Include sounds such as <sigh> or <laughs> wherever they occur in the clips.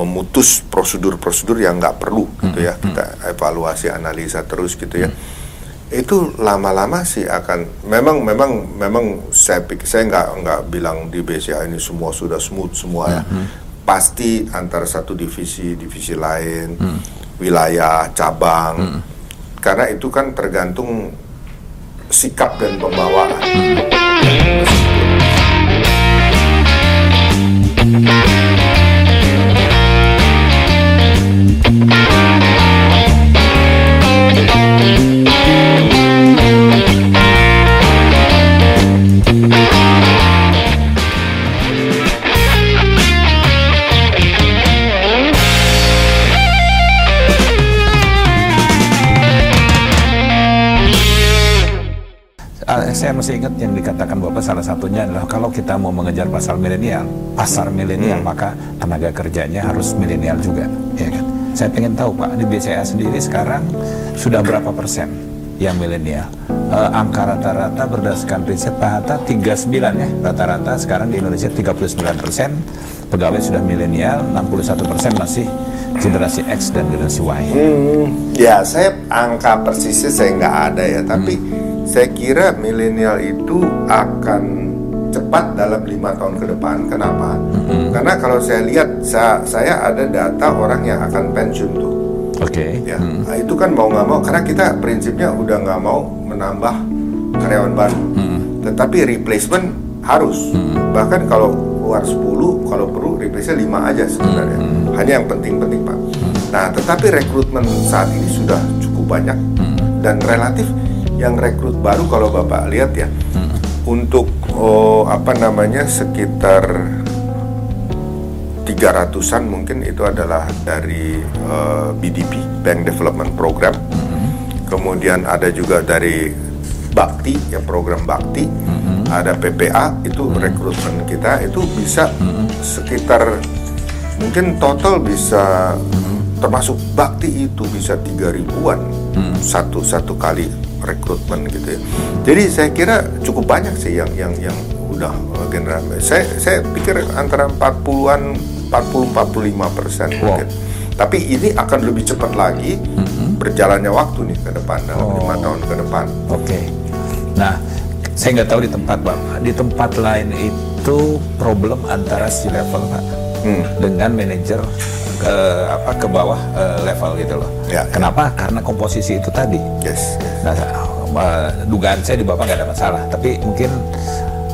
memutus prosedur-prosedur yang nggak perlu gitu ya. kita evaluasi analisa terus gitu ya. Itu lama-lama sih akan memang memang memang saya pikir saya nggak nggak bilang di BCA ini semua sudah smooth semua. Ya pasti antara satu divisi divisi lain wilayah cabang. Karena itu kan tergantung sikap dan pembawaan saya masih ingat yang dikatakan Bapak salah satunya adalah kalau kita mau mengejar pasar milenial, pasar milenial maka tenaga kerjanya harus milenial juga, ya kan? Saya pengen tahu Pak, di BCA sendiri sekarang sudah berapa persen yang milenial? Eh, angka rata-rata berdasarkan riset Pak Hatta 39 ya, rata-rata sekarang di Indonesia 39 persen pegawai sudah milenial, 61 persen masih generasi X dan generasi Y. Hmm, ya saya angka persisnya saya nggak ada ya, tapi saya kira milenial itu akan cepat dalam lima tahun ke depan. Kenapa? Karena kalau saya lihat, saya, saya ada data orang yang akan pensiun tuh. Oke. Ya, Nah, itu kan mau nggak mau, karena kita prinsipnya udah nggak mau menambah karyawan baru. Tetapi replacement harus. Bahkan kalau keluar 10, kalau perlu replace 5 aja sebenarnya. Hanya yang penting-penting Pak. Nah, tetapi rekrutmen saat ini sudah cukup banyak dan relatif yang rekrut baru kalau Bapak lihat ya. Untuk oh, apa namanya sekitar 300-an mungkin itu adalah dari eh, BDP Bank Development Program. Kemudian ada juga dari Bakti ya program Bakti. Ada PPA itu rekrutmen kita. Itu bisa sekitar mungkin total bisa termasuk Bakti itu bisa tiga ribuan satu satu kali rekrutmen gitu ya. Jadi saya kira cukup banyak sih yang yang yang udah uh, generasi. Saya saya pikir antara 40-an 40 45 persen mungkin. Tapi ini akan lebih cepat lagi berjalannya waktu nih ke depan dalam lima tahun ke depan. Oke. Nah, saya nggak tahu di tempat Bapak. Di tempat lain itu problem antara si level Pak Hmm. dengan manajer ke apa ke bawah eh, level gitu loh. Ya, ya. Kenapa? Karena komposisi itu tadi. Yes. yes. Nah, eh, dugaan saya di Bapak nggak ada masalah, tapi mungkin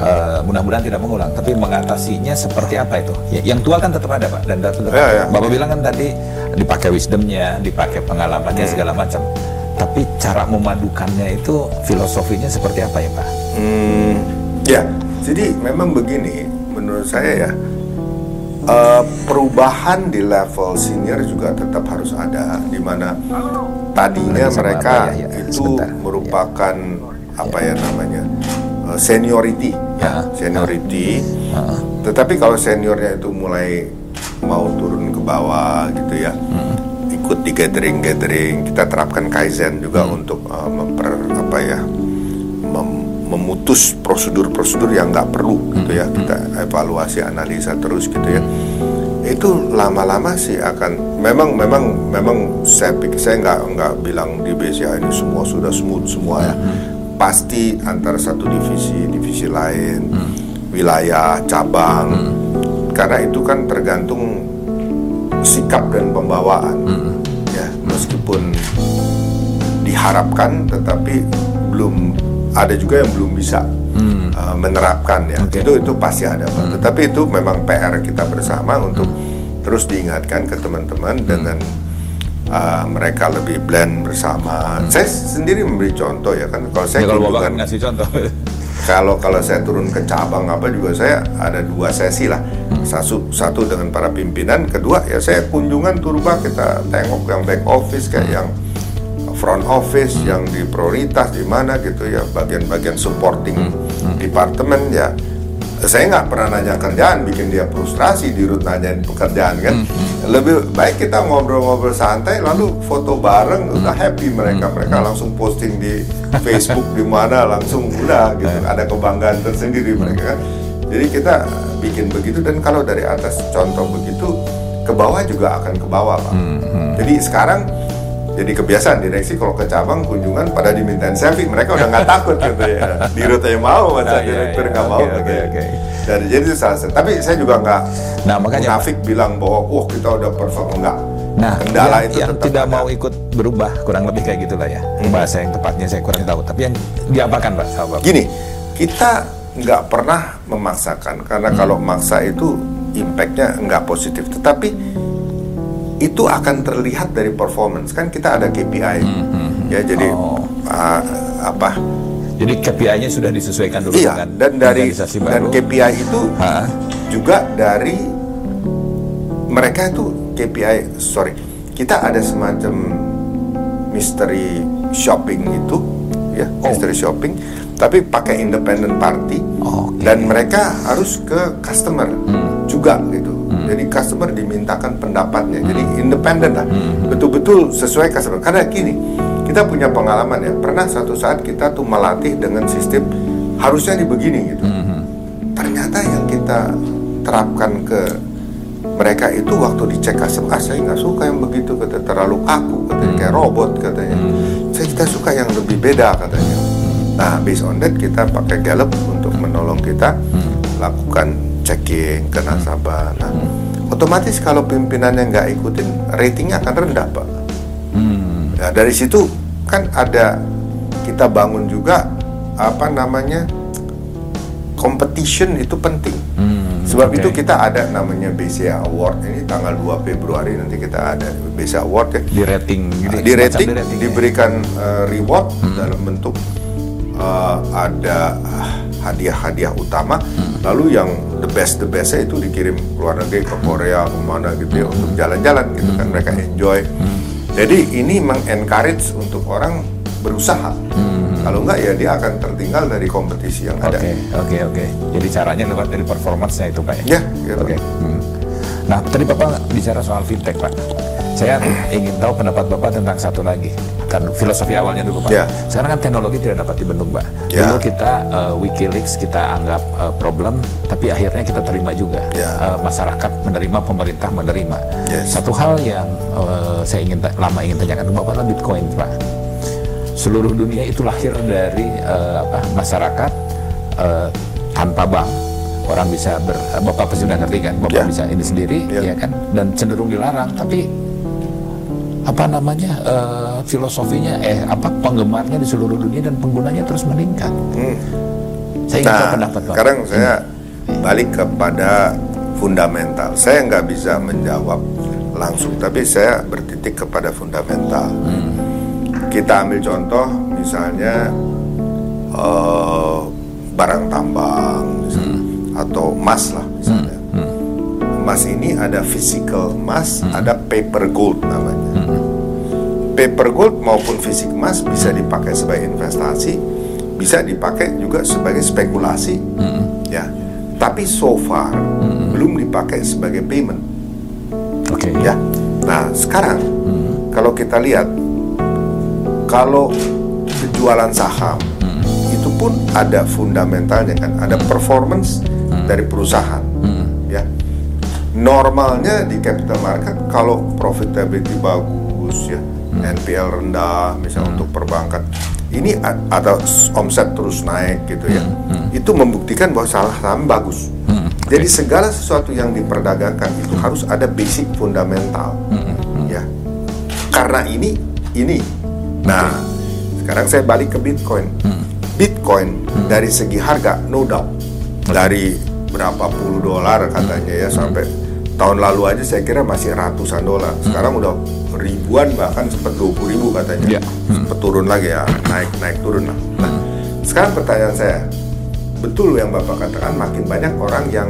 eh, mudah-mudahan tidak mengulang. Tapi mengatasinya seperti apa itu? Ya, yang tua kan tetap ada Pak dan tetap. Ya, ya. Bapak bilang kan tadi dipakai wisdomnya, dipakai pengalamannya Hmm. segala macam. Tapi cara memadukannya itu filosofinya seperti apa ya Pak? Hmm, ya, jadi memang begini, menurut saya ya, eh, perubahan di level senior juga tetap harus ada, di mana tadinya Sama mereka apa ya, ya, itu sebentar. merupakan apa ya namanya eh, seniority, ya, Ya. seniority. Heeh. Tetapi kalau seniornya itu mulai mau turun ke bawah gitu ya, ikut di gathering-gathering, kita terapkan kaizen juga untuk uh, memper apa ya, memutus prosedur-prosedur yang nggak perlu gitu ya, kita evaluasi analisa terus gitu ya. Itu lama-lama sih akan memang memang memang saya pikir saya nggak nggak bilang di BCA ini semua sudah smooth semua ya. Pasti antara satu divisi divisi lain, wilayah cabang, karena itu kan tergantung sikap dan pembawaan ya. Meskipun diharapkan tetapi belum ada juga yang belum bisa uh, menerapkan ya. Oke. itu itu pasti ada Pak. tetapi itu memang PR kita bersama untuk terus diingatkan ke teman-teman dengan uh, mereka lebih blend bersama. Saya sendiri memberi contoh ya kan. Kalau saya Ya, kalau Bapak kan ngasih contoh. <laughs> kalau kalau saya turun ke cabang apa juga saya ada dua sesi lah. Satu satu dengan para pimpinan kedua ya saya kunjungan turba kita tengok yang back office kayak yang front office yang di prioritas di mana gitu ya bagian-bagian supporting departemen ya. Saya nggak pernah nanya kerjaan bikin dia frustrasi di rut nanyain pekerjaan kan. Lebih baik kita ngobrol-ngobrol santai lalu foto bareng udah happy mereka. Mereka langsung posting di Facebook di mana langsung udah gitu. Ada kebanggaan tersendiri mereka kan. Jadi kita bikin begitu dan kalau dari atas contoh begitu ke bawah juga akan ke bawah pak. Jadi sekarang jadi kebiasaan direksi kalau ke cabang kunjungan pada dimintain selfie mereka udah nggak takut gitu ya. <laughs> Di rute yang mau masa Ah, iya, direktur iya. nggak mau. Oke, gitu ya. oke, oke. Dan jadi salah satu. Tapi saya juga nggak Nah, makanya, munafik bilang bahwa wah kita udah perform enggak. Nah, kendala yang, itu yang tetap tidak ada. mau ikut berubah kurang lebih kayak gitulah ya. Bahasa yang tepatnya saya kurang tahu. Tapi yang diapakan Pak sama Bapak? Gini, kita nggak pernah memaksakan karena Hmm. kalau maksa itu impactnya nggak positif. Tetapi itu akan terlihat dari performance kan kita ada KPI ya jadi Oh. uh, apa Jadi KPI-nya sudah disesuaikan dulu iya dengan dan dari dan. KPI itu Hah? juga dari mereka itu KPI sorry kita ada semacam mystery shopping itu ya Oh. mystery shopping tapi pakai independent party Oke. dan mereka harus ke customer Hmm. juga gitu jadi customer dimintakan pendapatnya. Jadi Hmm. independen lah. Betul-betul sesuai customer. Karena gini kita punya pengalaman ya. Pernah suatu saat kita tuh melatih dengan sistem harusnya dibegini gitu. Hmm. ternyata yang kita terapkan ke mereka itu waktu dicek customer ah saya nggak suka yang begitu kata terlalu kaku katanya. Kayak robot katanya. Saya kita suka yang lebih beda katanya. Nah based on that kita pakai Gallup untuk menolong kita lakukan checking ke nasabah nah otomatis kalau pimpinannya nggak ikutin ratingnya akan rendah pak Hmm. Nah, dari situ kan ada kita bangun juga apa namanya competition itu penting. Hmm, Sebab oke. itu kita ada namanya BCA Award ini tanggal 2 Februari nanti kita ada BCA Award ya. di rating gitu, di semacam rating, di rating ya. diberikan uh, reward dalam bentuk uh, ada uh, hadiah-hadiah utama. Lalu yang the best the bestnya itu dikirim ke luar negeri ke Korea ke mana gitu ya untuk jalan-jalan gitu kan mereka enjoy. Jadi ini mengencourage untuk orang berusaha. Kalau enggak ya dia akan tertinggal dari kompetisi yang ada. Oke, oke, oke. Jadi caranya lewat dari performance-nya itu, Pak Ya, gitu. Oke. Hmm. Nah, tadi Bapak bicara soal fintech, Pak. Saya ingin tahu pendapat Bapak tentang satu lagi. Kan filosofi awalnya dulu, Pak. Ya. Sekarang kan teknologi tidak dapat dibendung, Pak. Ya. Dulu kita eh, WikiLeaks kita anggap eh, problem, tapi akhirnya kita terima juga. Ya. Eh, masyarakat menerima, pemerintah menerima. Yes. Satu hal yang eh, saya ingin lama ingin tanyakan ke Bapak adalah Bitcoin, Pak seluruh dunia itu lahir dari eh, apa, masyarakat eh, tanpa bank orang bisa ber bapak pasti sudah ngerti kan bapak Ya. bisa ini sendiri Ya. ya kan dan cenderung dilarang tapi apa namanya eh, filosofinya eh apa penggemarnya di seluruh dunia dan penggunanya terus meningkat Hmm. saya ingin Nah, pendapat bapak sekarang saya balik kepada fundamental. Saya nggak bisa menjawab langsung, tapi saya bertitik kepada fundamental. Kita ambil contoh, misalnya eh, barang tambang, misalnya, atau emas lah, misalnya. Emas ini ada physical emas, ada paper gold namanya. Paper gold maupun fisik emas bisa dipakai sebagai investasi, bisa dipakai juga sebagai spekulasi, ya. Tapi so far belum dipakai sebagai payment, oke. Ya. Nah sekarang kalau kita lihat, kalau penjualan saham itu pun ada fundamentalnya kan, ada performance dari perusahaan, ya. Normalnya di capital market kalau profitability bagus ya, NPL rendah misalnya untuk perbankan, ini a- atau s- omset terus naik gitu ya, itu membuktikan bahwa salah saham bagus. Jadi segala sesuatu yang diperdagangkan itu harus ada basic fundamental, ya. Karena ini ini, nah sekarang saya balik ke Bitcoin. Bitcoin dari segi harga no doubt. Dari berapa puluh dolar katanya ya sampai tahun lalu aja saya kira masih ratusan dolar. Sekarang udah ribuan bahkan sempat 20 ribu katanya. Ya. Sempat turun lagi ya, naik naik turun lah. Nah, sekarang pertanyaan saya, betul yang Bapak katakan makin banyak orang yang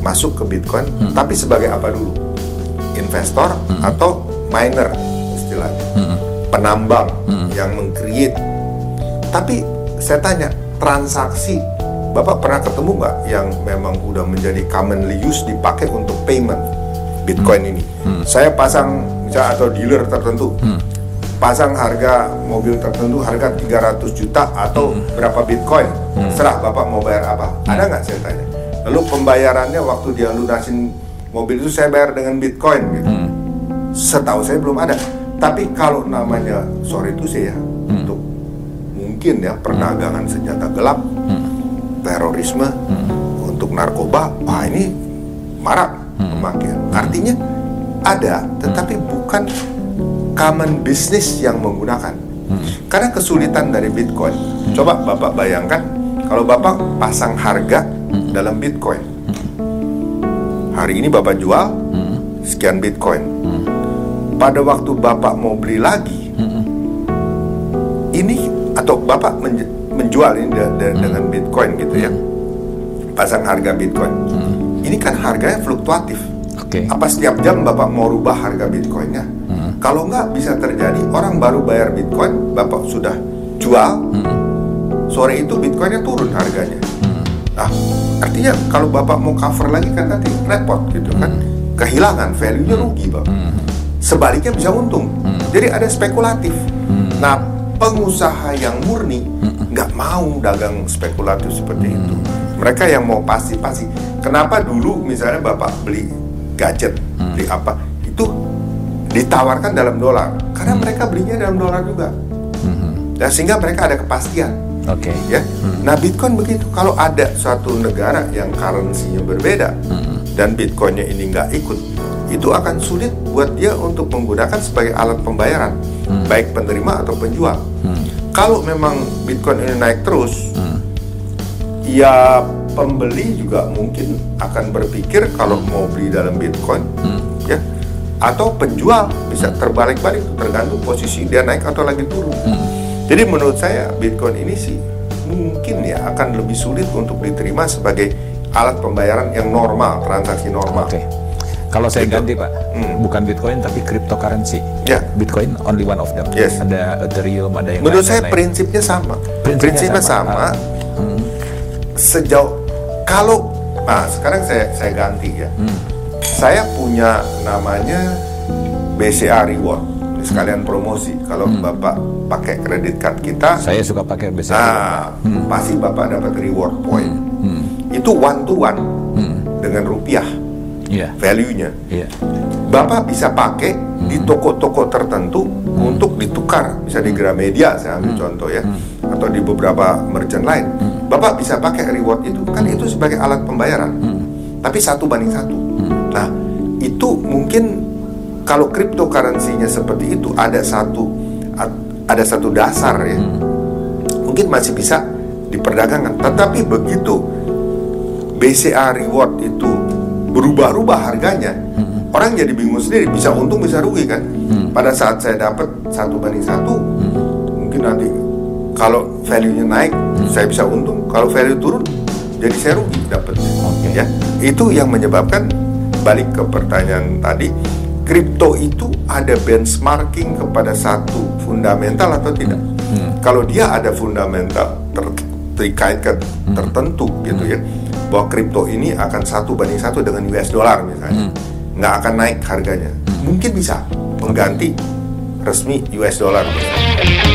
masuk ke Bitcoin, tapi sebagai apa dulu? Investor atau miner istilahnya, penambang yang mengcreate. Tapi saya tanya, transaksi Bapak pernah ketemu nggak yang memang udah menjadi commonly used dipakai untuk payment Bitcoin ini? Saya pasang misalnya atau dealer tertentu pasang harga mobil tertentu harga 300 juta atau berapa Bitcoin serah Bapak mau bayar apa ada nggak saya tanya lalu pembayarannya waktu dia lunasin mobil itu saya bayar dengan bitcoin gitu. Hmm. Setahu saya belum ada. Tapi kalau namanya sorry itu saya Hmm. untuk mungkin ya perdagangan senjata gelap, Hmm. terorisme, untuk narkoba, wah ini marak Hmm. pemakaian. Artinya ada, tetapi bukan common business yang menggunakan. Hmm. Karena kesulitan dari Bitcoin. Coba Bapak bayangkan kalau Bapak pasang harga Hmm. dalam Bitcoin. Hari ini Bapak jual Hmm. sekian Bitcoin. Pada waktu Bapak mau beli lagi, Hmm. ini atau Bapak menj- menjual ini de- de- dengan Bitcoin gitu ya. Pasang harga Bitcoin. Ini kan harganya fluktuatif. Oke. Apa setiap jam Bapak mau rubah harga Bitcoinnya? Kalau nggak bisa terjadi, orang baru bayar Bitcoin, Bapak sudah jual, sore itu Bitcoinnya turun harganya. Nah, artinya kalau Bapak mau cover lagi kan nanti repot gitu kan, kehilangan value-nya rugi Bapak. Sebaliknya bisa untung. Jadi ada spekulatif. Nah, pengusaha yang murni nggak mau dagang spekulatif seperti itu. Mereka yang mau pasti-pasti. Kenapa dulu misalnya Bapak beli gadget, beli apa, itu ditawarkan dalam dolar. Karena mereka belinya dalam dolar juga. Dan sehingga mereka ada kepastian Oke. ya. Nah, Bitcoin begitu. Kalau ada suatu negara yang currency-nya berbeda dan Bitcoinnya ini nggak ikut, itu akan sulit buat dia untuk menggunakan sebagai alat pembayaran, baik penerima atau penjual. Kalau memang Bitcoin ini naik terus, ya pembeli juga mungkin akan berpikir kalau mau beli dalam Bitcoin, ya, atau penjual bisa terbalik-balik tergantung posisi dia naik atau lagi turun. Jadi menurut saya Bitcoin ini sih mungkin ya akan lebih sulit untuk diterima sebagai alat pembayaran yang normal, transaksi normal. Oke. Kalau saya ganti Pak, Hmm. bukan Bitcoin tapi cryptocurrency. Ya. Bitcoin only one of them. Yes. Ada Ethereum, ada yang Menurut lain, saya lain. prinsipnya sama. Prinsipnya Prinsipnya, sama. sama. Hmm. Sejauh kalau nah sekarang saya saya ganti ya. Hmm. Saya punya namanya BCA Reward. Ini sekalian promosi. Kalau Hmm. Bapak pakai kredit card kita, Saya suka pakai BCA. nah pasti Bapak dapat reward point. Hmm. Itu one to one Hmm. dengan rupiah Iya. value-nya. Iya. Bapak bisa pakai di toko-toko tertentu untuk ditukar, bisa di Gramedia saya ambil contoh ya, atau di beberapa merchant lain. Bapak bisa pakai reward itu, kan itu sebagai alat pembayaran, tapi satu banding satu. Nah, itu mungkin kalau cryptocurrency-nya seperti itu ada satu ada satu dasar ya, mungkin masih bisa diperdagangkan. Tetapi begitu BCA reward itu berubah-ubah harganya, orang jadi bingung sendiri, bisa untung bisa rugi kan. Pada saat saya dapat satu banding satu, mungkin nanti kalau value-nya naik, saya bisa untung. Kalau value turun, jadi saya rugi dapat. Oke. Ya, itu yang menyebabkan balik ke pertanyaan tadi, kripto itu ada benchmarking kepada satu fundamental atau tidak? Kalau dia ada fundamental ter- terkait ke tertentu gitu ya, bahwa kripto ini akan satu banding satu dengan US dollar misalnya, nggak akan naik harganya, mungkin bisa mengganti resmi US dollar. misalnya.